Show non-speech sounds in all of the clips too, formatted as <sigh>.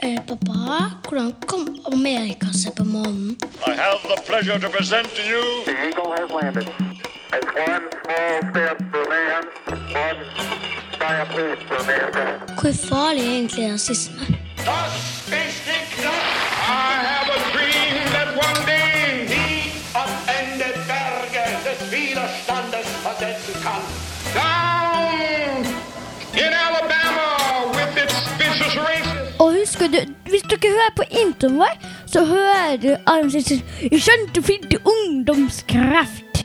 Eh, pappa, hvordan kom Amerika seg på månen? I have the pleasure to present to you The Eagle has landed. It's one small step for man, one giant leap for mankind. Hvor farlig er egentlig rasisme? Das ist Du, hvis dere hører på introen vår, så hører du Arne sier I og fint ungdomskraft.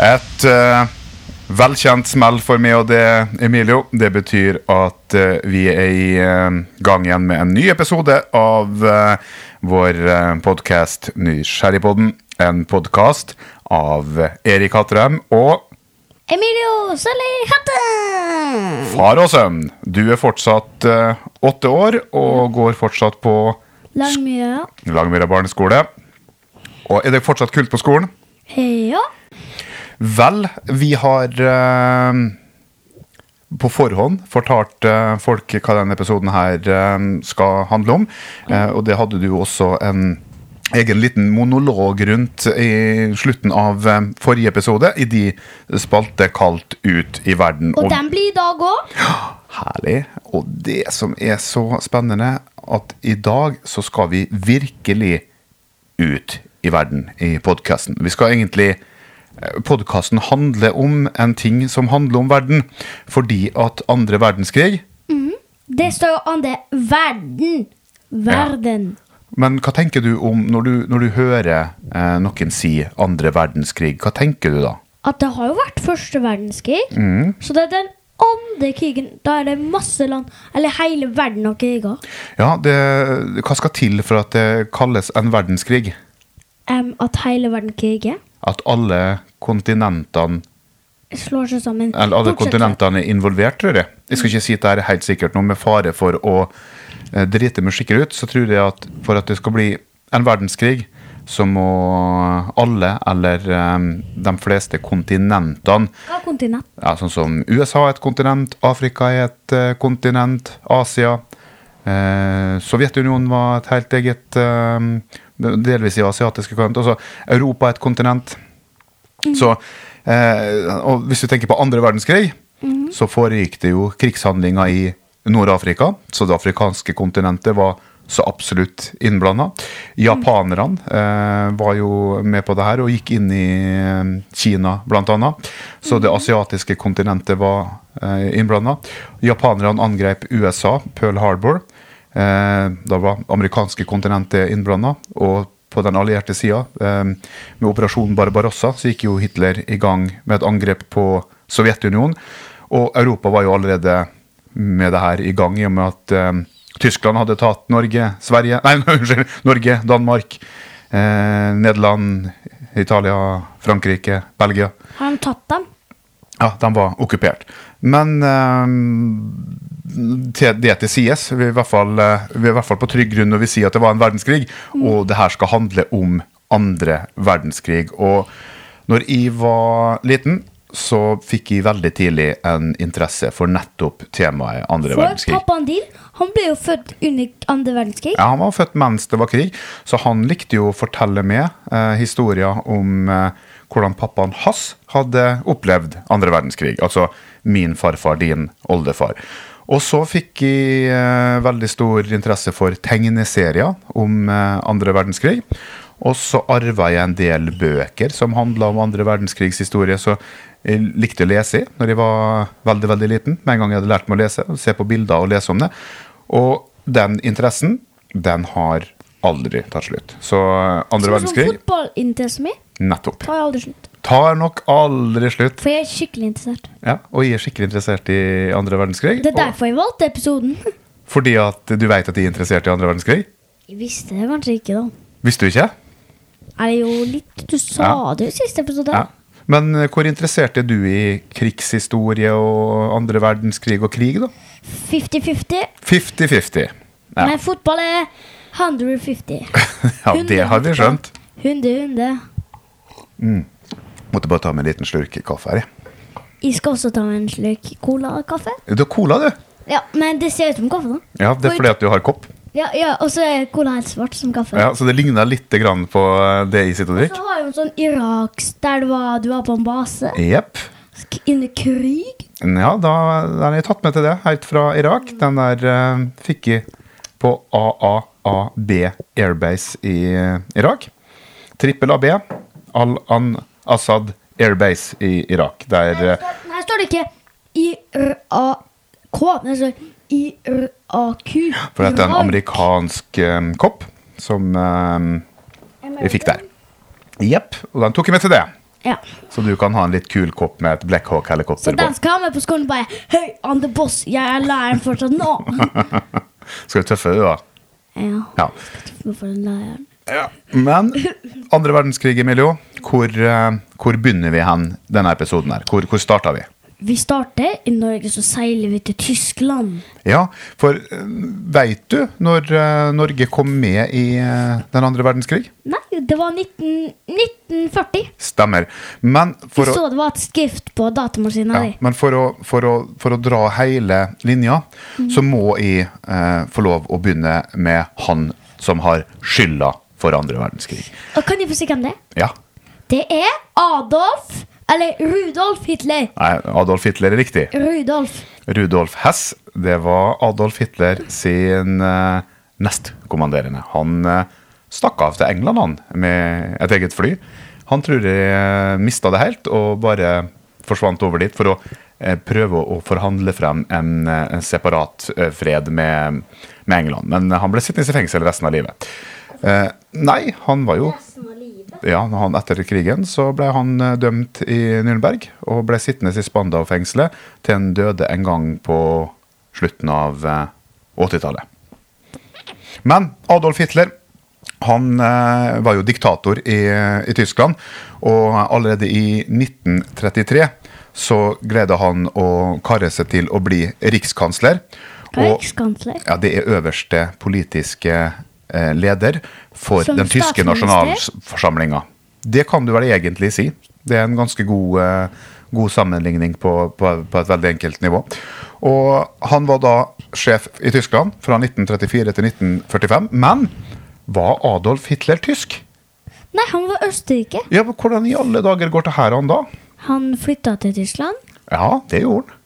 Et uh, velkjent smell for meg og det, Emilio. Det betyr at uh, vi er i uh, gang igjen med en ny episode av vår uh, podkast Nysgjerrigpodden. En podkast av Erik Hatrem og Emilio Sally Hatte! far og sønn. Du er fortsatt eh, åtte år og går fortsatt på Langmyra. Langmyra barneskole. Og er det fortsatt kult på skolen? Ja. Vel, vi har eh, på forhånd fortalt eh, folk hva denne episoden her eh, skal handle om. Eh, og det hadde du også en egen liten monolog rundt i slutten av eh, forrige episode, i de spalte kalt Ut i verden. Og den blir i dag òg. Herlig. Og det som er så spennende, at i dag så skal vi virkelig ut i verden i podkasten. Vi skal egentlig Podkasten handler om en ting som handler om verden. Fordi at andre verdenskrig Det står jo andre verden. verden. Verden. Men hva tenker du om når du, når du hører eh, noen si andre verdenskrig? Hva tenker du da? At det har jo vært første verdenskrig. Så det er den andre krigen. Da er det masse land, eller hele verden har kriger. Ja, det, Hva skal til for at det kalles en verdenskrig? Um, at hele verden kriger. At alle kontinentene Slår seg sammen. Eller alle Bortsett kontinentene er involvert, tror jeg. Jeg skal ikke si at det er helt sikkert noe med fare for å drite med skikkelig ut. Så tror jeg at for at det skal bli en verdenskrig, så må alle, eller um, de fleste kontinentene Hva kontinent? ja, Sånn som USA er et kontinent, Afrika er et uh, kontinent, Asia uh, Sovjetunionen var et helt eget uh, Delvis i asiatiske kontinent. Altså, Europa er et kontinent. Så eh, Og hvis du tenker på andre verdenskrig, så foregikk det jo krigshandlinger i Nord-Afrika. Så det afrikanske kontinentet var så absolutt innblanda. Japanerne eh, var jo med på det her og gikk inn i eh, Kina, annet. Så det asiatiske kontinentet var eh, innblanda. Japanerne angrep USA, Pearl Harbor. Eh, da var amerikanske kontinentet innblanda. Og på den allierte sida, eh, med operasjon Barbarossa, så gikk jo Hitler i gang med et angrep på Sovjetunionen. Og Europa var jo allerede med det her i gang, i og med at eh, Tyskland hadde tatt Norge, Sverige Nei, <laughs> unnskyld. Norge, Danmark, eh, Nederland, Italia, Frankrike, Belgia. Har de tatt dem? Ja, de var okkupert. Men eh, til det til sies, vi er, i hvert fall, eh, vi er i hvert fall på trygg grunn når vi sier at det var en verdenskrig, og det her skal handle om andre verdenskrig. Og når jeg var liten, så fikk jeg veldig tidlig en interesse for nettopp temaet andre For verdenskrig. pappaen din han ble jo født under andre verdenskrig. Ja, Han var født mens det var krig, så han likte jo å fortelle meg eh, historier om eh, hvordan pappaen hans hadde opplevd andre verdenskrig. Altså min farfar, din oldefar. Og så fikk jeg eh, veldig stor interesse for tegneserier om eh, andre verdenskrig. Og så arva jeg en del bøker som handla om andre verdenskrigs historie. Så jeg likte å lese i når jeg var veldig veldig liten. Med en gang jeg hadde lært meg å lese, se på bilder og lese om det. Og den interessen, den har aldri tatt slutt. Så andre Sånn som fotballinteressen min nettopp. tar aldri slutt. Tar nok aldri slutt. For jeg er skikkelig interessert. Ja, og jeg er skikkelig interessert i andre verdenskrig. Det er og- derfor jeg valgte episoden. <laughs> Fordi at du vet at jeg er interessert i andre verdenskrig? Jeg visste det kanskje ikke, da. Visste du ikke? Er det jo litt Du sa Ja. det jo i siste episode. Ja. Men eh, hvor interessert er du i krigshistorie og andre verdenskrig og krig, da? 50-50. 50-50. Ja. Men fotball er 150. <laughs> ja, det har vi skjønt. 100-100. Måtte bare ta med en liten slurk kaffe her, jeg. jeg skal også ta med en slurk cola og kaffe. Du har cola, du. Ja, men det ser ut som kaffe, da. Ja, Det er fordi at du har kopp. Ja, ja, Og så er cola helt svart som kaffe. Ja, Så det ligner litt grann på det jeg sitter og Så har jeg en sånn Iraks der var, du var på en base Yep. under krig. Ja, da den har jeg tatt med til det, helt fra Irak. Den der uh, fikk jeg på AAAB Airbase i eh, Irak. Trippel AB, Al-An-Assad Airbase i Irak. Der eh, Her står det ikke IRAK, det står IRAQ. For dette er en amerikansk um, kopp som vi jeg fikk der. Jepp. Og den tok jeg med til det. Ja. Så du kan ha en litt kul kopp med et Black Hawk-helikopter på. Så den skal ha med på skolen bare Hei, I'm the boss, jeg er læreren fortsatt nå. <laughs> Skal du tøffe deg, da? ja, Ja. hvorfor den læreren? Men andre verdenskrig, Emilio, hvor, eh, hvor begynner vi hen denne episoden her? Hvor, hvor starta vi? Vi starter i Norge, så seiler vi til Tyskland. Ja, for veit du når eh, Norge kom med i eh, den andre verdenskrig? Nei, det var 19, 1940. Stemmer. Men for Vi å så det var et skrift på datamaskinen Ja, men for å, for, å, for å dra hele linja, så må jeg eh, få lov å begynne med han som har skylda for andre verdenskrig. Og kan jeg få si hvem det er? Ja. Det er Adolf, eller Rudolf Hitler. Nei, Adolf Hitler er riktig. Rudolf. Rudolf Hess, det var Adolf Hitler sin uh, nestkommanderende. Han uh, stakk av til England han, med et eget fly. Han tror jeg eh, mista det helt og bare forsvant over dit for å prøve å forhandle frem en, separat fred med, med England. Men han ble sittende i fengsel resten av livet. Eh, nei, han var jo ja, han Etter krigen så ble han eh, dømt i Nürnberg og ble sittende i Spandau-fengselet til han døde en gang på slutten av eh, 80-tallet. Men Adolf Hitler han eh, var jo diktator i, i Tyskland, og allerede i 1933 så greide han å karre seg til å bli rikskansler. Er Og- ja, det er øverste politiske eh, leder for Som den tyske nasjonalforsamlinga. Det kan du vel egentlig si. Det er en ganske god, eh, god sammenligning på, på, på et veldig enkelt nivå. Og han var da sjef i Tyskland fra 1934 til 1945. Men var Adolf Hitler tysk? Nei, han var Østerrike. Ja, men Hvordan i alle dager går det her an da? Han flytta til Tyskland. Ja, det gjorde han.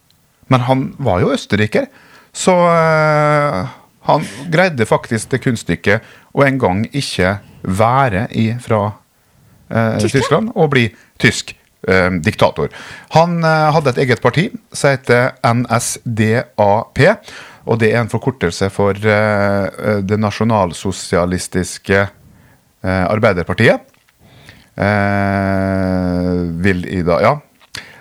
Men han var jo østerriker. Så eh, han greide faktisk det kunststykket å en gang ikke være i, fra eh, Tyskland? Og bli tysk eh, diktator. Han eh, hadde et eget parti som heter NSDAP. Og det er en forkortelse for eh, Det nasjonalsosialistiske eh, Arbeiderpartiet. Eh, vil i da, ja.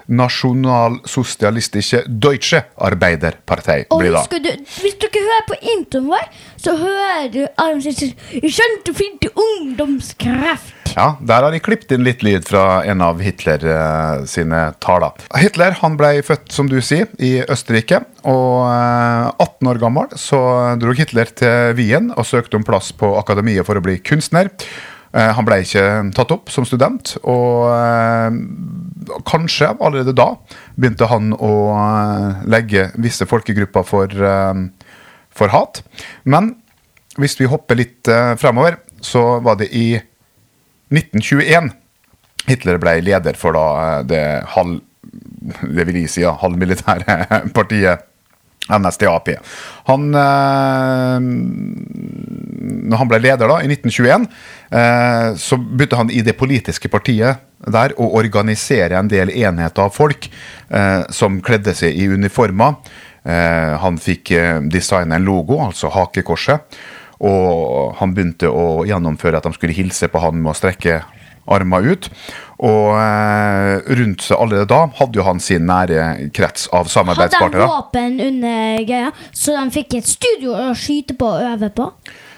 Nasjonalsosialistische Deutsche Arbeiderpartei blir da. Og du, hvis dere hører på introen vår, så hører du Adam si Jeg skjønte fint ungdomskraft. Ja, Der har de klippet inn litt lyd fra en av Hitler eh, sine taler. Hitler han ble født, som du sier, i Østerrike. Og eh, 18 år gammel så dro Hitler til Wien og søkte om plass på akademiet for å bli kunstner. Eh, han ble ikke tatt opp som student, og eh, kanskje allerede da begynte han å eh, legge visse folkegrupper for, for hat. Men hvis vi hopper litt fremover, så var det i 1921 Hitler ble leder for da det halv... Det vil jeg si, ja, halvmilitære partiet NSDAP. Han eh, Når han ble leder da, i 1921, eh, så begynte han i det politiske partiet der å organisere en del enheter av folk eh, som kledde seg i uniformer. Han fikk designe en logo, altså hakekorset. Og han begynte å gjennomføre at de skulle hilse på han med å strekke armer ut. Og eh, rundt seg allerede da hadde jo han sin nære krets av Hadde de våpen under greia, så de fikk et studio å skyte på og øve på?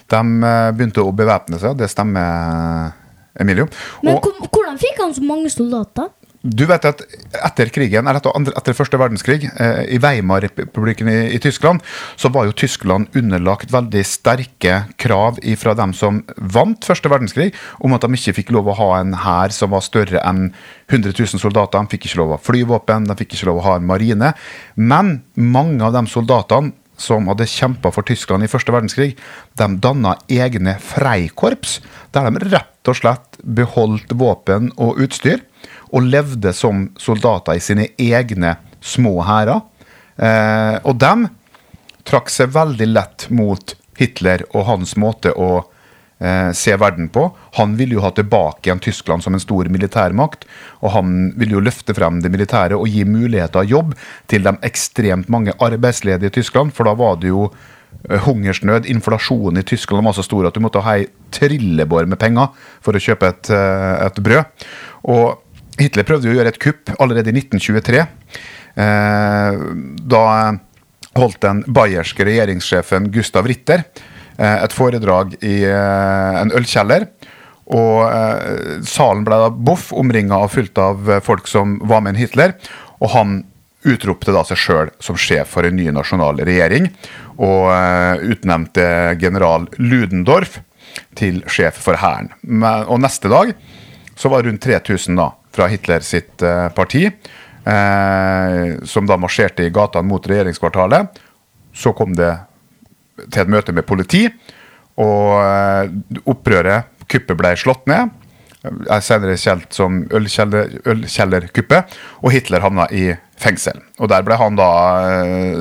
De eh, begynte å bevæpne seg, det stemmer, Emilio. Men Og hvordan fikk han så mange soldater? Du vet at etter krigen, eller etter, første verdenskrig, eh, i Weimar-republikken i, Tyskland, så var jo Tyskland underlagt veldig sterke krav fra dem som vant første verdenskrig, om at de ikke fikk lov å ha en hær som var større enn 100 000 soldater. De fikk ikke lov å ha flyvåpen, de fikk ikke lov å ha en marine. Men mange av de soldatene som hadde kjempa for Tyskland i første verdenskrig, de danna egne freikorps, der de rett og slett beholdt våpen og utstyr og levde som soldater i sine egne små hærer. Eh, og dem trakk seg veldig lett mot Hitler og hans måte å eh, se verden på. Han ville jo ha tilbake igjen Tyskland som en stor militærmakt. Og han ville jo løfte frem det militære og gi muligheter av jobb til de ekstremt mange arbeidsledige i Tyskland. For da var det jo eh, hungersnød, inflasjonen i Tyskland var så stor at du måtte ha ei trillebår med penger for å kjøpe et, eh, et brød. Og Hitler prøvde jo å gjøre et kupp allerede i 1923. Eh, da holdt den bayerske regjeringssjefen Gustav Ritter eh, et foredrag i eh, en ølkjeller. Og Salen ble da boff, omringa og fylt av folk som var med en Hitler. Og han utropte da seg sjøl som sjef for en ny nasjonal regjering. Og utnevnte general Ludendorff til sjef for hæren. Og neste dag så var rundt 3000 da fra Hitler sitt eh, parti, eh, som da marsjerte i gatene mot regjeringskvartalet. Så kom det til et møte med politi, og eh, opprøret, kuppet, ble slått ned. Er senere kjent som ølkjellerkuppet, og Hitler havna i fengsel. Og Der ble han da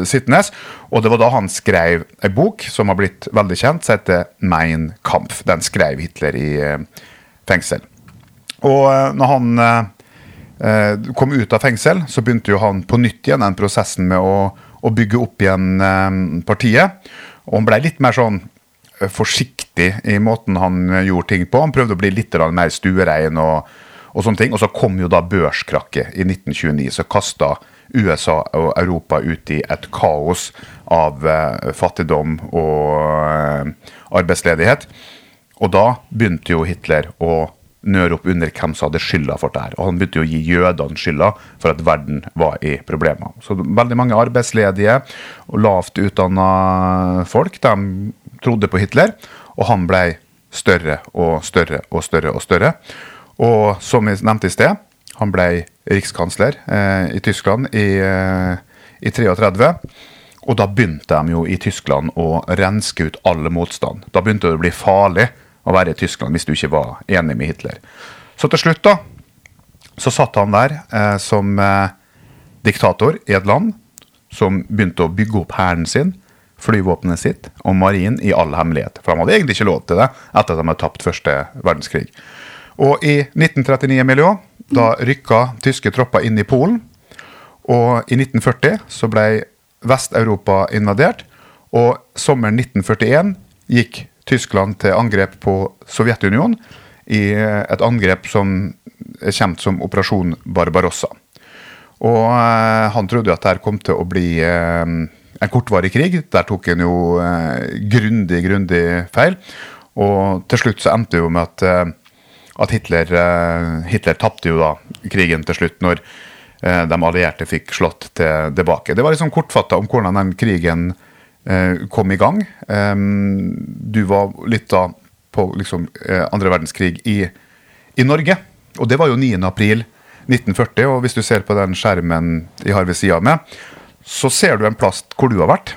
sittende, og det var da han skrev en bok som har blitt veldig kjent, som heter Mein Kampf. Den skrev Hitler i fengsel. Og eh, når han eh, kom ut av fengsel, så begynte jo han på nytt igjen den prosessen med å, å bygge opp igjen eh, partiet. Og han ble litt mer sånn forsiktig i måten han gjorde ting på. Han prøvde å bli litt mer stuerein og, og sånne ting. Og så kom jo da børskrakket i 1929, så kasta USA og Europa ut i et kaos av eh, fattigdom og eh, arbeidsledighet. Og da begynte jo Hitler å nøre opp under hvem som hadde skylda for det her. Og han begynte å gi jødene skylda for at verden var i problemer. Så veldig mange arbeidsledige og lavt utdanna folk de trodde på Hitler, og han ble større og større og større og større. Og som vi nevnte i sted, han ble rikskansler eh, i Tyskland i, eh, i 33. Og da begynte de jo i Tyskland å renske ut alle motstand. Da begynte det å bli farlig å være i Tyskland hvis du ikke var enig med Hitler. Så til slutt, da, så satt han der eh, som eh, diktator i et land som begynte å bygge opp hæren sin, flyvåpenet sitt og marinen i all hemmelighet. For de hadde egentlig ikke lov til det etter at de hadde tapt første verdenskrig. Og i 1939 miljø, da rykka tyske tropper inn i Polen. Og i 1940 så ble Vest-Europa invadert. Og sommeren 1941 gikk Tyskland til angrep på Sovjetunionen i et angrep som er kjent som Operasjon Barbarossa. Og eh, han trodde at dette kom til å bli eh, en kortvarig krig. Der tok han jo eh, grundig, grundig feil. Og til slutt så endte det jo med at, eh, at Hitler, eh, Hitler tapte jo da krigen til slutt, når eh, de allierte fikk slått tilbake. Det var liksom kortfatta om hvordan den krigen Eh, kom i gang. Du var litt da på liksom eh, andre verdenskrig i, i Norge. Og det var jo 9. april 1940, og hvis du ser på den skjermen jeg har ved sida av meg, så ser du en plass hvor du har vært.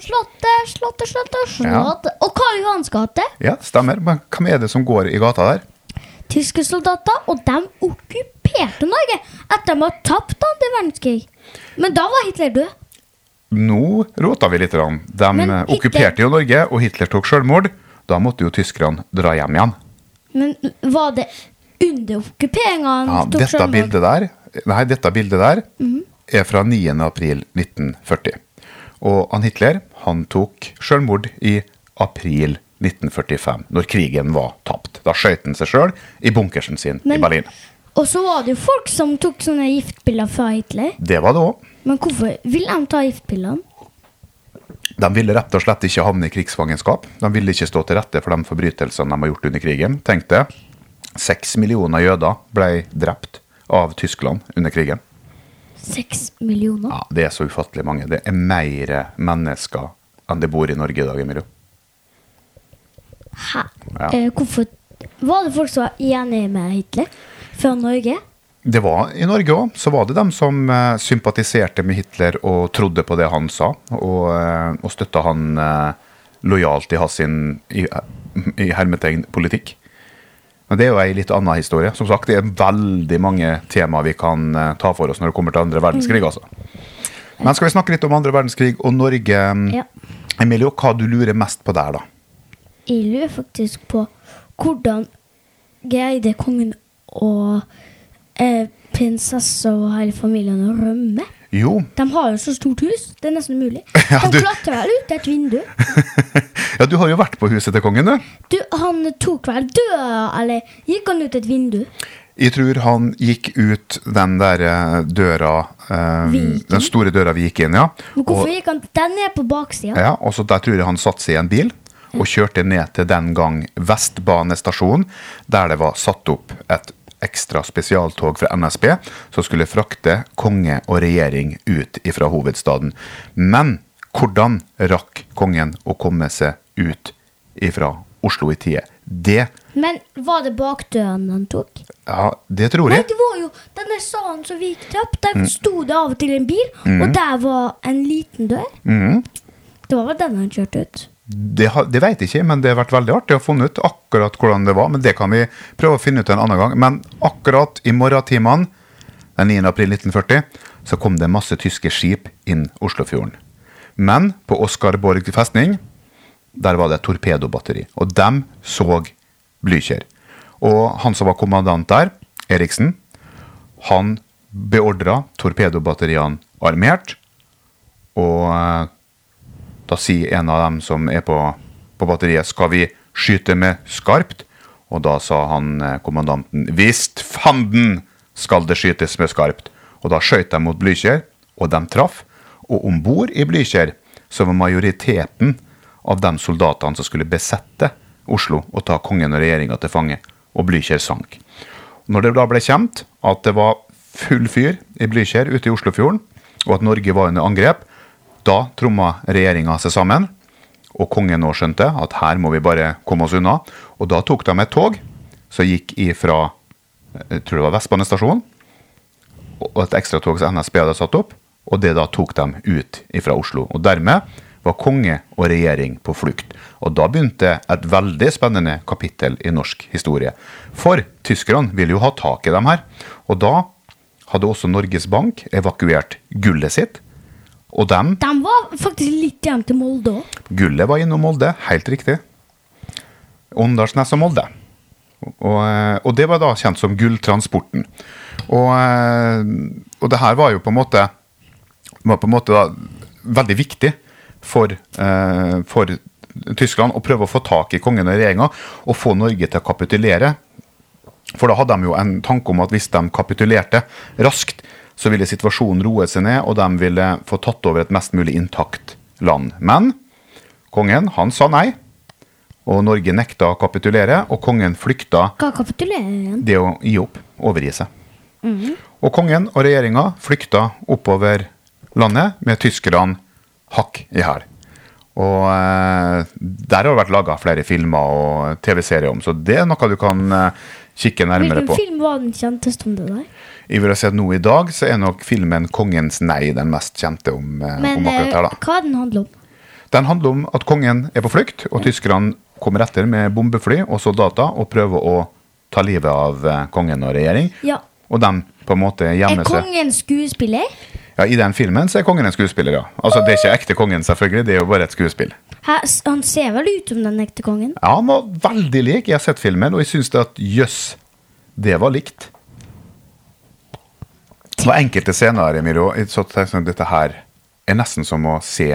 Slottet, slottet, slottet, slottet. Ja. Og Karl Johans gate. Ja, stemmer. Men hvem er det som går i gata der? Tyske soldater, og de okkuperte Norge etter at de har tapt andre verdenskrig. Men da var Hitler død nå rota vi litt. De Men okkuperte jo Norge, og Hitler tok selvmord. Da måtte jo tyskerne dra hjem igjen. Men var det under okkuperinga han ja, tok dette selvmord? Bildet der, nei, dette bildet der mm -hmm. er fra 9. april 1940. Og han Hitler han tok selvmord i april 1945, når krigen var tapt. Da skjøt han seg sjøl i bunkersen sin Men, i Berlin. Og så var det jo folk som tok sånne giftbilder fra Hitler. Det var det òg. Men hvorfor vil de ta giftpillene? De ville rett og slett ikke havne i krigsfangenskap. De ville ikke stå til rette for de forbrytelsene de har gjort under krigen. Tenk det. Seks millioner jøder ble drept av Tyskland under krigen. Seks millioner. Ja, Det er så ufattelig mange. Det er mer mennesker enn det bor i Norge i dag, Emilio. Hæ? Ja. Eh, hvorfor Var det folk som var enige med Hitler før Norge? Det var I Norge òg så var det dem som eh, sympatiserte med Hitler og trodde på det han sa, og, eh, og støtta han eh, lojalt i hans i, i hermetegn politikk. Men det er jo ei litt annen historie. Som sagt, det er veldig mange temaer vi kan eh, ta for oss når det kommer til andre verdenskrig. altså. Men skal vi snakke litt om andre verdenskrig og Norge? Ja. Emilio, hva du lurer mest på der, da? Jeg lurer faktisk på hvordan greide kongen og eh, prinsessa og hele familien å rømme? Jo, De har jo så stort hus. Det er nesten umulig. <laughs> Ja, De du- klatrer vel ut et vindu. <laughs> ja, du har jo vært på huset til kongen, du. Du, han tok vel døra, eller gikk han ut et vindu? Jeg tror han gikk ut den der eh, døra inn? Den store døra vi gikk inn, ja. Men hvorfor Og, gikk han Den er på baksida. ja og så der tror jeg han satte seg i en bil og kjørte ned til den gang Vestbanestasjon, der det var satt opp et ekstra spesialtog fra NSB som skulle frakte konge og regjering ut ifra hovedstaden. Men hvordan rakk kongen å komme seg ut ifra Oslo i tide? Det, Men var det bakdøren han tok? ja, det tror Nei, jeg. det var jo denne salen som vi gikk opp. Mm. Der sto det av og til en bil, og der var en liten dør. Mm. Det var vel den han kjørte ut. Det, det vet jeg ikke, men det har vært veldig artig å finne ut akkurat hvordan det var. Men det kan vi prøve å finne ut en annen gang. Men akkurat i morgentimene den 9. april 1940 så kom det masse tyske skip inn Oslofjorden. Men på Oskarborg festning der var det et torpedobatteri, og dem så Blykjer. Og han som var kommandant der, Eriksen, han beordra torpedobatteriene armert, og eh, da sier en av dem som er på, på batteriet, skal vi skyte med skarpt? Og da sa han eh, kommandanten, visst fanden skal det skytes med skarpt. Og da skjøt de mot Blykjer, og de traff. Og om bord i Blykjer så var majoriteten av de soldatene som skulle besette Oslo og ta kongen og regjeringa til fange. Og Blykjer sank. Når det da ble kjent at det var full fyr i Blykjer ute i Oslofjorden, og at Norge var under angrep, da tromma regjeringa seg sammen, og kongen nå skjønte at her må vi bare komme oss unna. Og da tok de et tog som gikk ifra jeg tror det var Vestbanestasjonen, og et ekstratog som NSB hadde satt opp, og det da tok dem ut ifra Oslo. Og dermed var konge og regjering på flukt. Og da begynte et veldig spennende kapittel i norsk historie. For tyskerne ville jo ha tak i dem her. Og da hadde også Norges Bank evakuert gullet sitt. Og dem, De var faktisk litt igjen til Molde òg. gullet var innom Molde, helt riktig. Åndalsnes og Molde. Og, eh, og det var da kjent som gulltransporten. Og, eh, og det her var jo på en måte, var på en måte veldig viktig for, eh, for Tyskland å prøve å få tak i kongen og regjeringa og få Norge til å kapitulere. For da hadde de jo en tanke om at hvis de kapitulerte raskt, så ville situasjonen roe seg ned, og de ville få tatt over et mest mulig intakt land. Men kongen, han sa nei, og Norge nekta å kapitulere, og kongen flykta Hva kapitulerer det å gi opp, overgi seg. Og kongen og regjeringa flykta oppover landet med tyskerne hakk i hæl. Og eh, der har det vært laga flere filmer og TV-serier om, så det er noe du kan eh, kikke nærmere Hvilken på. film var den kjenteste om det der? Jeg vil ha sett nå i dag, så er nok filmen 'Kongens nei' den mest kjente om, eh, Men om akkurat eh, her. da. hva den handler om? Den handler om at kongen er på flukt, og tyskerne kommer etter med bombefly og soldater og prøver å ta livet av eh, kongen og regjering. Ja. Og de på en måte Er gjemmer seg. kongen skuespiller? Ja, I den filmen så er kongen en skuespiller, ja. Altså, Det er ikke ekte kongen, selvfølgelig, det er jo bare et skuespill. Her, han ser vel ut som den ekte kongen? Ja, Han var veldig lik. Jeg har sett filmen, og jeg syns at jøss, det var likt. Det var enkelte scener. Jeg så tenkte jeg, Dette her er nesten som å se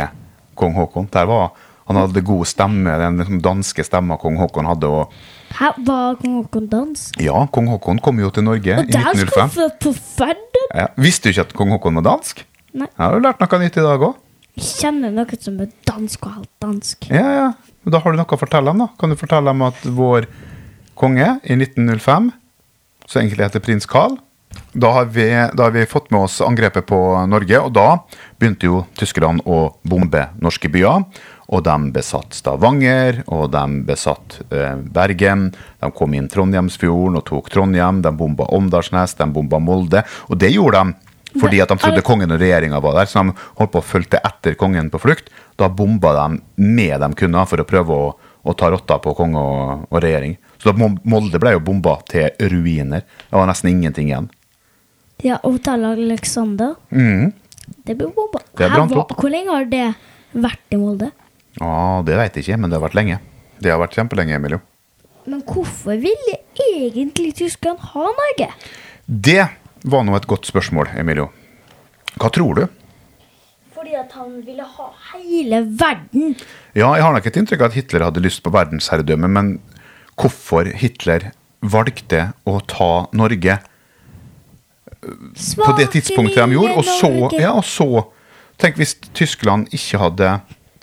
kong Haakon. Der var, han hadde god stemme, den liksom danske stemma kong Haakon hadde. og Her var kong Haakon dansk. Ja, kong Haakon kom jo til Norge Og i der skal 1905. vi på ferden? Ja. Visste du ikke at kong Haakon var dansk? Nei. Jeg har du lært noe nytt i dag òg? Jeg kjenner noe som er dansk og halvt dansk. Ja, ja. Da har du noe å fortelle dem, da. Kan du fortelle dem at vår konge i 1905, som egentlig heter prins Carl, Da har, vi, da har vi fått med oss angrepet på Norge, og da begynte jo tyskerne å bombe norske byer. Og de besatt Stavanger, og de besatt eh, Bergen. De kom inn Trondheimsfjorden og tok Trondheim. De bomba Åndalsnes, de bomba Molde. Og det gjorde de fordi at de trodde kongen og regjeringa var der, så de holdt på å fulgte etter kongen på flukt. Da bomba de med de kunne for å prøve å, å ta rotta på konge og, og regjering. Så da Molde ble jo bomba til ruiner. Det var nesten ingenting igjen. Ja, Hotell Alexander. Mm. Det ble bomba. Hvor lenge har det vært i Molde? Ja, det veit jeg ikke, men det har vært lenge. Det har vært kjempelenge, Emilio. Men hvorfor ville egentlig Tyskland ha Norge? Det var nå et godt spørsmål, Emilio. Hva tror du? Fordi at han ville ha hele verden. Ja, jeg har nok et inntrykk av at Hitler hadde lyst på verdensherredømme, men hvorfor Hitler valgte å ta Norge på det tidspunktet de gjorde, og så, ja, og så Tenk hvis Tyskland ikke hadde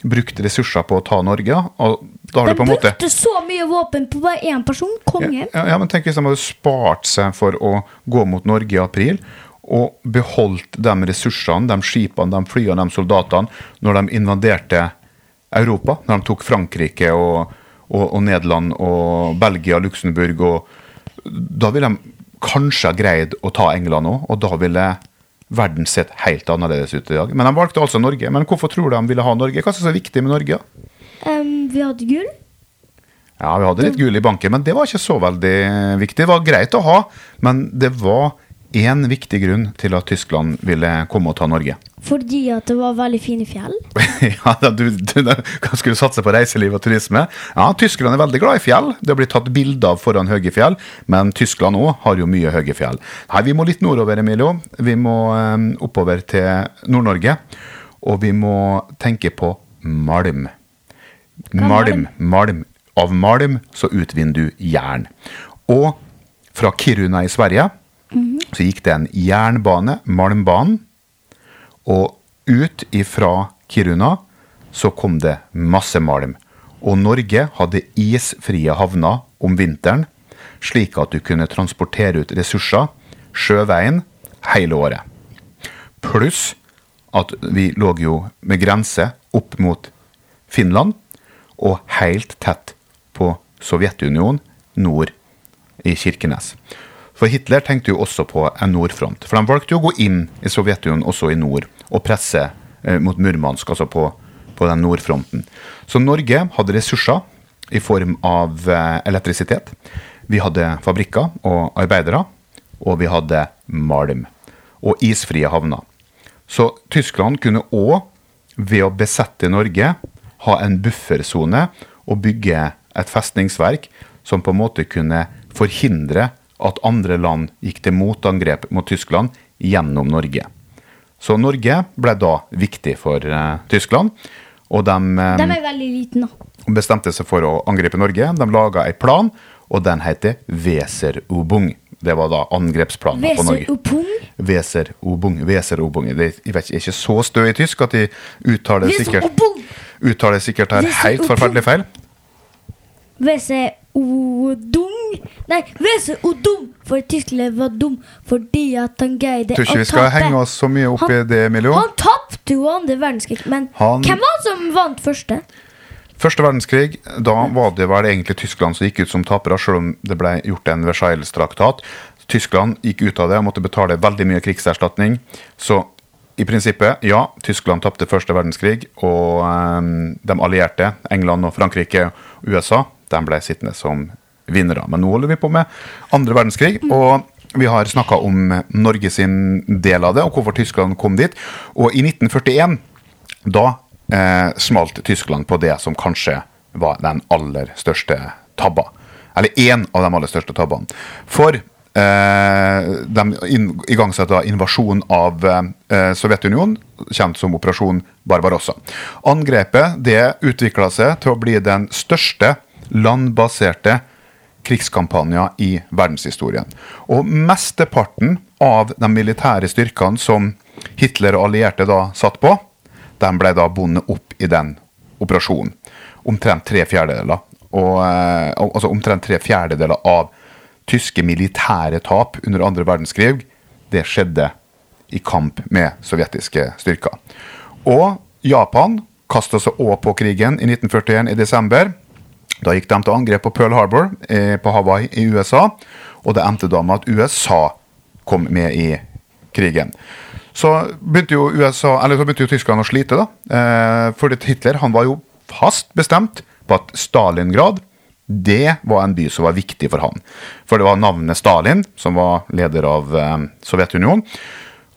brukt ressurser på å ta Norge, og da har De du på en måte brukte så mye våpen på bare én person, kongen. Ja, ja, men tenk hvis de hadde spart seg for å gå mot Norge i april, og beholdt de ressursene, de skipene, de flyene, de soldatene, når de invaderte Europa. Når de tok Frankrike og, og, og Nederland og Belgia, Luxembourg og Da ville de kanskje ha greid å ta England òg, og da ville verden sett helt annerledes ut i dag. Men de valgte altså Norge. Men hvorfor tror du de ville ha Norge? Hva som er så viktig med Norge? Um, vi hadde gull. Ja, vi hadde litt gull i banken, men det var ikke så veldig viktig. Det var greit å ha, men det var én viktig grunn til at Tyskland ville komme og ta Norge. <laughs> Fordi at det var veldig fine fjell. ja, du, du, da, Skal satse på reiseliv og turisme? Ja, Tyskland er veldig glad i fjell. Det blitt tatt bilder av foran høye fjell, men Tyskland òg har jo mye høye fjell. Nei, Vi må litt nordover, Emilio. Vi må eh, oppover til Nord-Norge. Og vi må tenke på malm. Malm, malm. Av malm så utvinner du jern. Og fra Kiruna i Sverige så gikk det en jernbane, Malmbanen. Og ut ifra Kiruna så kom det masse malm. Og Norge hadde isfrie havner om vinteren, slik at du kunne transportere ut ressurser sjøveien hele året. Pluss at vi lå jo med grense opp mot Finland, og helt tett på Sovjetunionen nord i Kirkenes. For Hitler tenkte jo også på en nordfront. For de valgte jo å gå inn i Sovjetunionen også i nord, og presse eh, mot Murmansk, altså på, på den nordfronten. Så Norge hadde ressurser i form av eh, elektrisitet. Vi hadde fabrikker og arbeidere, og vi hadde malm. Og isfrie havner. Så Tyskland kunne òg, ved å besette Norge, ha en buffersone og bygge et festningsverk som på en måte kunne forhindre at andre land gikk til motangrep mot Tyskland gjennom Norge. Så Norge ble da viktig for uh, Tyskland, og de, eh, De er veldig liten, da. bestemte seg for å angripe Norge. De laga en plan, og den heter Weser-Ubung. Det var da angrepsplanen på Norge. Weser-Ubung. Weser-Ubung. Det jeg vet er ikke så stø i tysk at de uttaler sikkert, uttaler sikkert her helt forferdelig feil. Weser Odung. Nei, Weser Odung. For Tyskland var dum fordi at han greide Tror ikke vi skal henge oss så mye opp i det, Emilio. Han tapte jo andre verdenskrig, men Han- hvem var det som vant første? Første verdenskrig, da var det vel egentlig Tyskland som gikk ut som tapere, selv om det ble gjort en Versailles-traktat. Tyskland gikk ut av det og måtte betale veldig mye krigserstatning. Så i prinsippet, ja, Tyskland tapte første verdenskrig, og eh, de allierte, England og Frankrike og USA, de ble sittende som vinnere. Men nå holder vi på med andre verdenskrig, og vi har snakka om Norge sin del av det, og hvorfor Tyskland kom dit. Og i 1941, da eh, smalt Tyskland på det som kanskje var den aller største tabba. Eller én av de aller største tabbene. For eh, de inn, igangsatte invasjon av eh, Sovjetunionen, kjent som Operasjon Barbarossa. Angrepet det utvikla seg til å bli den største landbaserte krigskampanjer i verdenshistorien. Og mesteparten av de militære styrkene som Hitler og allierte da satt på, de ble da bundet opp i den operasjonen. Omtrent tre fjerdedeler. Og, eh, altså omtrent tre fjerdedeler av tyske militære tap under andre verdenskrig det skjedde i kamp med sovjetiske styrker. Og Japan kasta seg òg på krigen i 1941 i desember. Da gikk de til angrep på Pearl Harbor eh, på Hawaii i USA, og det endte da med at USA kom med i krigen. Så begynte jo, USA, eller så begynte jo Tyskland å slite, da. Eh, for Hitler han var jo fast bestemt på at Stalingrad det var en by som var viktig for han. For det var navnet Stalin, som var leder av eh, Sovjetunionen.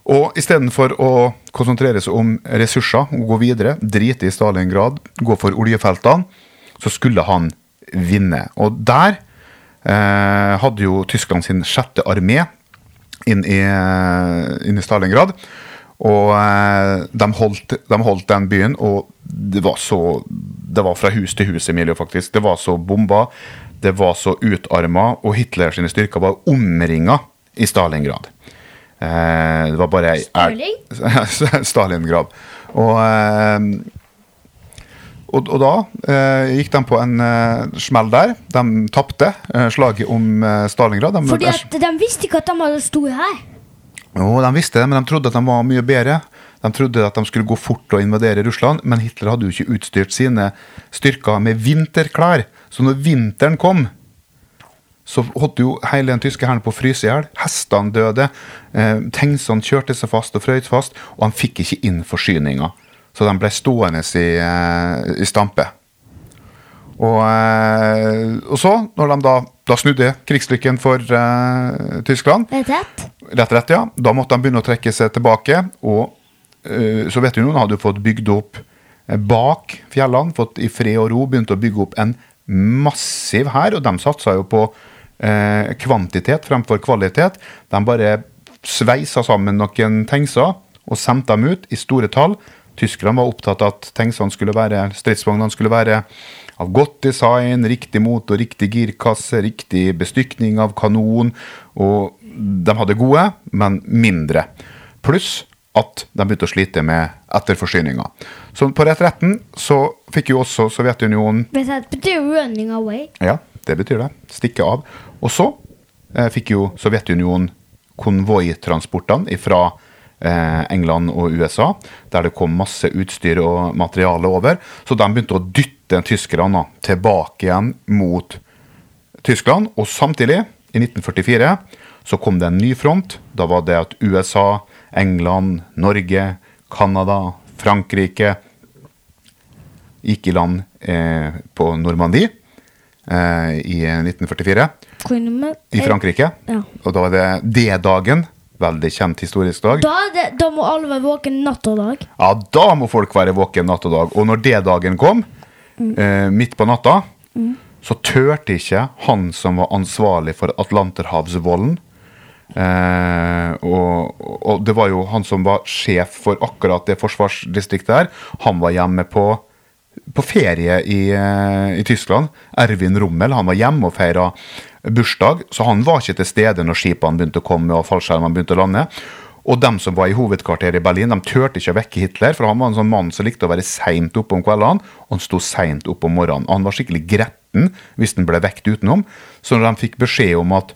Og istedenfor å konsentrere seg om ressurser og gå videre, drite i Stalingrad, gå for oljefeltene, så skulle han vinne. Og der eh, hadde jo Tyskland sin sjette armé inn i, inn i Stalingrad. Og eh, de, holdt, de, holdt, den byen, og det var så Det var fra hus til hus, Emilio, faktisk. Det var så bomba, det var så utarma, og Hitler sine styrker var omringa i Stalingrad. Eh, det var bare Stirling? <laughs> Stalingrad. Og, eh, og, og da eh, gikk de på en eh, smell der. De tapte eh, slaget om eh, Stalingrad. De, Fordi at de visste ikke at de hadde stor her. jo, de visste det, men de trodde at de var mye bedre. De trodde at de skulle gå fort og invadere Russland, men Hitler hadde jo ikke utstyrt sine styrker med vinterklær. Så når vinteren kom, så holdt jo hele den tyske hæren på å fryse i hjel. Hestene døde. Eh, Tengsene kjørte seg fast og frøyt fast, og han fikk ikke inn forsyninger. Så de ble stående i, eh, i stampe. Og, eh, og så, når de da, da snudde krigslykken for uh, Tyskland, rett? Rett rett, ja. Da måtte de begynne å trekke seg tilbake. Og uh, Sovjetunionen hadde jo fått bygd opp bak fjellene, fått i fred og ro, begynt å bygge opp en massiv hær. Og de satsa jo på uh, kvantitet fremfor kvalitet. De bare sveisa sammen noen tankser og sendte dem ut i store tall. Tyskerne var opptatt av at tanksene skulle være, stridsvognene skulle være av godt design, riktig motor, riktig girkasse, riktig bestykning av kanon. Og de hadde gode, men mindre. Pluss at de begynte å slite med etterforsyninga. Så på retretten så fikk jo også Sovjetunionen rett betyr running away. ja, det betyr det. Stikke av. Og så eh, fikk jo Sovjetunionen konvoitransportene fra England og USA, der det kom masse utstyr og materiale over. Så de begynte å dytte tyskerne tilbake igjen mot Tyskland. Og samtidig, i 1944, så kom det en ny front. Da var det at USA, England, Norge, Canada, Frankrike gikk i land eh, på Normandie eh, i 1944 i Frankrike. Og da var det D-dagen. Veldig kjent historisk dag. Da, det, da må alle være våken natt og dag. Ja, da må folk være våken natt og dag. Og når det dagen kom, eh, midt på natta, så turte ikke han som var ansvarlig for Atlanterhavsvolden eh, og, og det var jo han som var sjef for akkurat det forsvarsdistriktet her. Han var hjemme på, på ferie i, eh, i Tyskland. Ervin Rommel han var hjemme og feira bursdag, så han var ikke til stede når skipene begynte å komme og fallskjermene begynte å lande. Og dem som var i hovedkvarteret i Berlin, de turte ikke å vekke Hitler, for han var en sånn mann som likte å være seint oppe om kveldene, og han sto seint opp om morgenen. Han var skikkelig gretten hvis han ble vekt utenom. Så når de fikk beskjed om at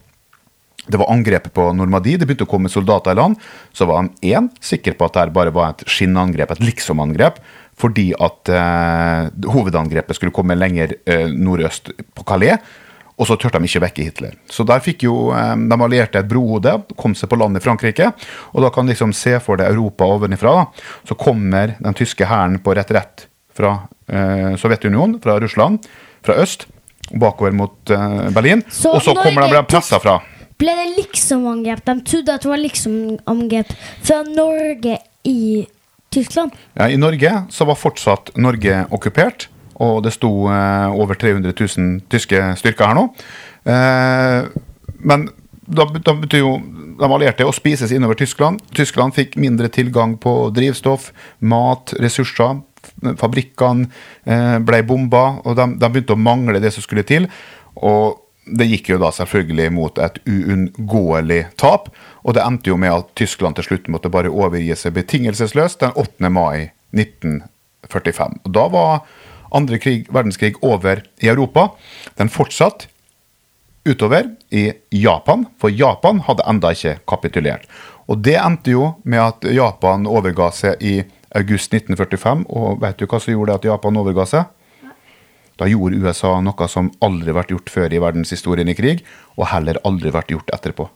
det var angrepet på Normandie, det begynte å komme soldater i land, så var han én sikker på at det bare var et skinnangrep, et liksom-angrep, fordi at eh, hovedangrepet skulle komme lenger eh, nordøst på Calais. Og så turte de ikke vekke Hitler. Så der fikk jo eh, de allierte et brohode, kom seg på land i Frankrike. Og da kan du liksom se for deg Europa ovenifra. da. Så kommer den tyske hæren på retrett fra eh, Sovjetunionen, fra Russland, fra øst, bakover mot eh, Berlin. Så og så kommer de ble pressa fra. Ble det liksom-angrep? De trodde at det var liksom-angrep fra Norge i Tyskland. Ja, I Norge så var fortsatt Norge okkupert, og det sto eh, over 300 000 tyske styrker her nå. Eh, men da, da betyr jo de allierte å spises innover Tyskland. Tyskland fikk mindre tilgang på drivstoff, mat, ressurser. Fabrikkene eh, ble bomba, og de, de begynte å mangle det som skulle til. Og det gikk jo da selvfølgelig mot et uunngåelig tap. Og det endte jo med at Tyskland til slutt måtte bare overgi seg betingelsesløst den 8. mai 1945. Og da var andre krig, verdenskrig over i Europa. Den fortsatte utover i Japan, for Japan hadde enda ikke kapitulert. Og det endte jo med at Japan overga seg i august 1945. Og vet du hva som gjorde det at Japan overga seg? Da gjorde USA noe som aldri vært gjort før i verdenshistorien i krig, og heller aldri vært gjort etterpå.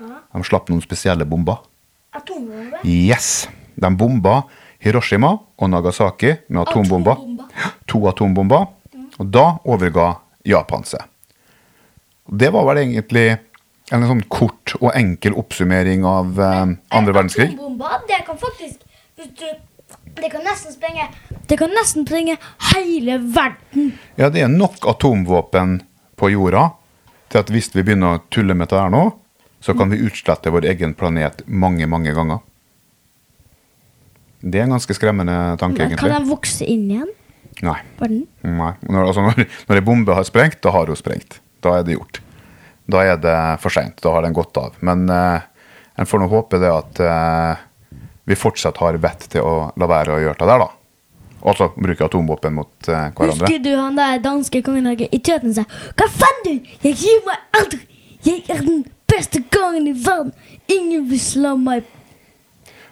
De slapp noen spesielle bomber. Atombomber? Yes! De bomba Hiroshima og Nagasaki med atombomber. To atombomber. Og da overga Japan seg. Det var vel egentlig en sånn kort og enkel oppsummering av eh, andre verdenskrig. Atombomber, det kan faktisk Det kan nesten sprenge Det kan nesten sprenge hele verden. Ja, det er nok atomvåpen på jorda til at hvis vi begynner å tulle med det her nå, så kan vi utslette vår egen planet mange, mange ganger. Det er en ganske skremmende tanke, Men kan den vokse inn igjen? Nei. Nei. Når, altså, når, når en bombe har sprengt, da har hun sprengt. Da er det gjort. Da er det for seint. Da har den gått av. Men uh, en får nå håpe det at uh, vi fortsatt har vett til å la være å gjøre det der, da. Altså bruke atomvåpen mot uh, hverandre. Husker du han der danske kongen i tøten sa Hva faen du? Jeg gir meg aldri! Jeg er den beste kongen i verden! Ingen vil slå meg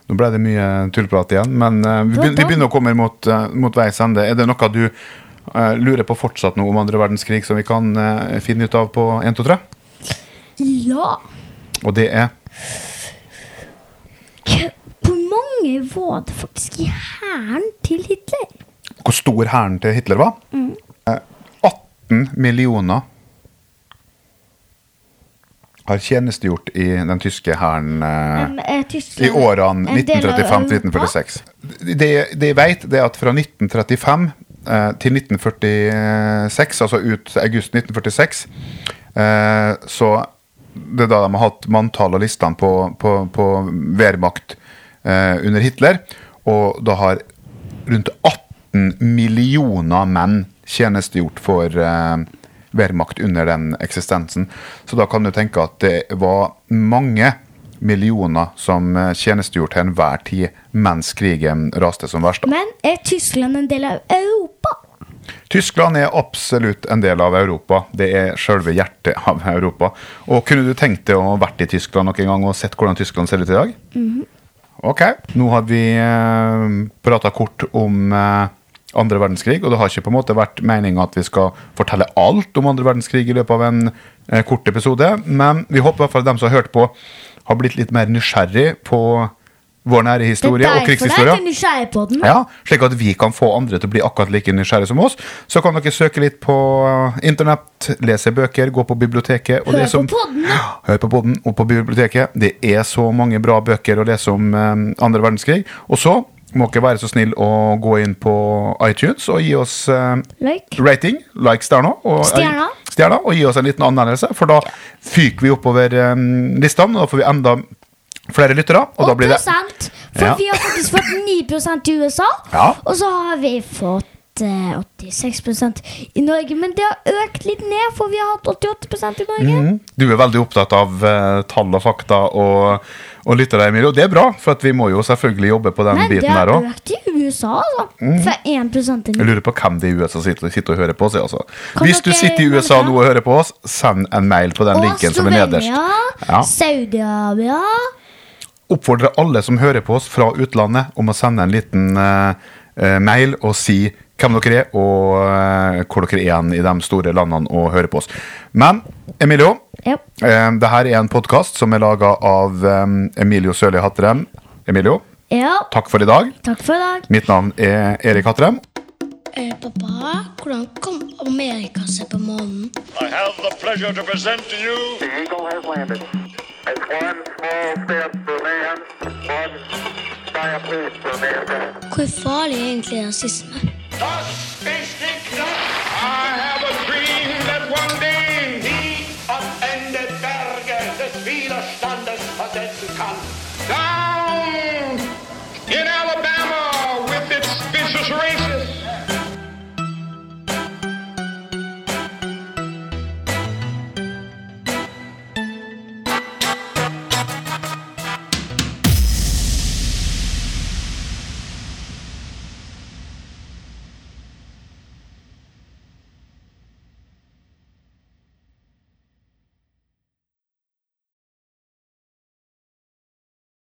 Nå ble det mye tullprat igjen, men uh, vi, begynner, vi begynner å komme mot, uh, mot veis ende. Er det noe du uh, lurer på fortsatt noe om andre verdenskrig som vi kan finne ut av på 1, 2, 3? Ja! Og det er Hvor mange var det faktisk i hæren til Hitler? hvor stor hæren til Hitler var. Mm. 18 millioner har tjenestegjort i den tyske hæren eh, er i årene en del av 1935 til Europa? 1946. Det, det jeg vet, det er at fra 1935 eh, til 1946, altså ut august 1946, eh, så det er da de har hatt manntall og listene på, på, på Wehrmacht eh, under Hitler, og da har rundt 18 millioner menn tjenestegjort for eh, Wehrmacht under den eksistensen. Så da kan du tenke at det var mange millioner som tjenestegjorde tjenestegjort til enhver tid mens krigen raste som verst. Men er Tyskland en del av Europa? Tyskland er absolutt en del av Europa. Det er selve hjertet av Europa. Og kunne du tenkt deg å vært i Tyskland noen gang og sett hvordan Tyskland ser ut i dag? Ok. Nå har vi eh, prata kort om eh, andre verdenskrig, og det har ikke på en måte vært meninga at vi skal fortelle alt om andre verdenskrig i løpet av en eh, kort episode, men vi håper i hvert fall at dem som har hørt på, har blitt litt mer nysgjerrig på vår nære historie og krigshistorie. nysgjerrig på den. Ja, slik at vi kan få andre til å bli akkurat like nysgjerrige som oss. Så kan dere søke litt på internett, lese bøker, gå på biblioteket. Og Hør det som, på podden, <gasps> Hør på podden og på biblioteket. Det er så mange bra bøker å lese om eh, andre verdenskrig. Og så må ikke være så snill å gå inn på iTunes og gi oss eh, Like. rating, like stjerna. Og, stjerna. og gi oss en liten anmeldelse, for da fyker vi oppover eh, listene, og da får vi enda flere lyttere. Og, da Og blir det. For Ja. vi har faktisk fått 9 i USA. Ja. Og så har vi fått 86% i Norge. Men det har økt litt ned, for vi har hatt 88% i Norge. Mm. Du er veldig opptatt av uh, tall og fakta og, og lytter deg, Emilie. Og Det er bra, for vi må jo selvfølgelig jobbe på den Men det biten har der òg. økt i USA, altså. Mm. Fra 1 i Jeg lurer på hvem det er i USA som sitter, sitter og hører på oss. Altså. Hvis du sitter i USA nå og hører på oss, send en mail på den Og linken som er nederst. Ja. Saudi-Arabia Oppfordrer alle som hører på oss fra utlandet, om å sende en liten eh, eh, mail og si hvem dere er, og eh, hvor dere er igjen i de store landene og hører på oss. Men Emilio, ja. eh, det her er en podkast som er laga av eh, Emilio Sørli Hattrem. Emilio, ja. takk for i dag. Takk for i dag. Mitt navn er Erik Hattrem. Eh, pappa, hvordan kom Amerika seg på månen? I have the pleasure to present to you The Eagle has landed. It's one small step for man, one Quit farlig, er egentlig, rasisme. Down in Alabama with its vicious rain.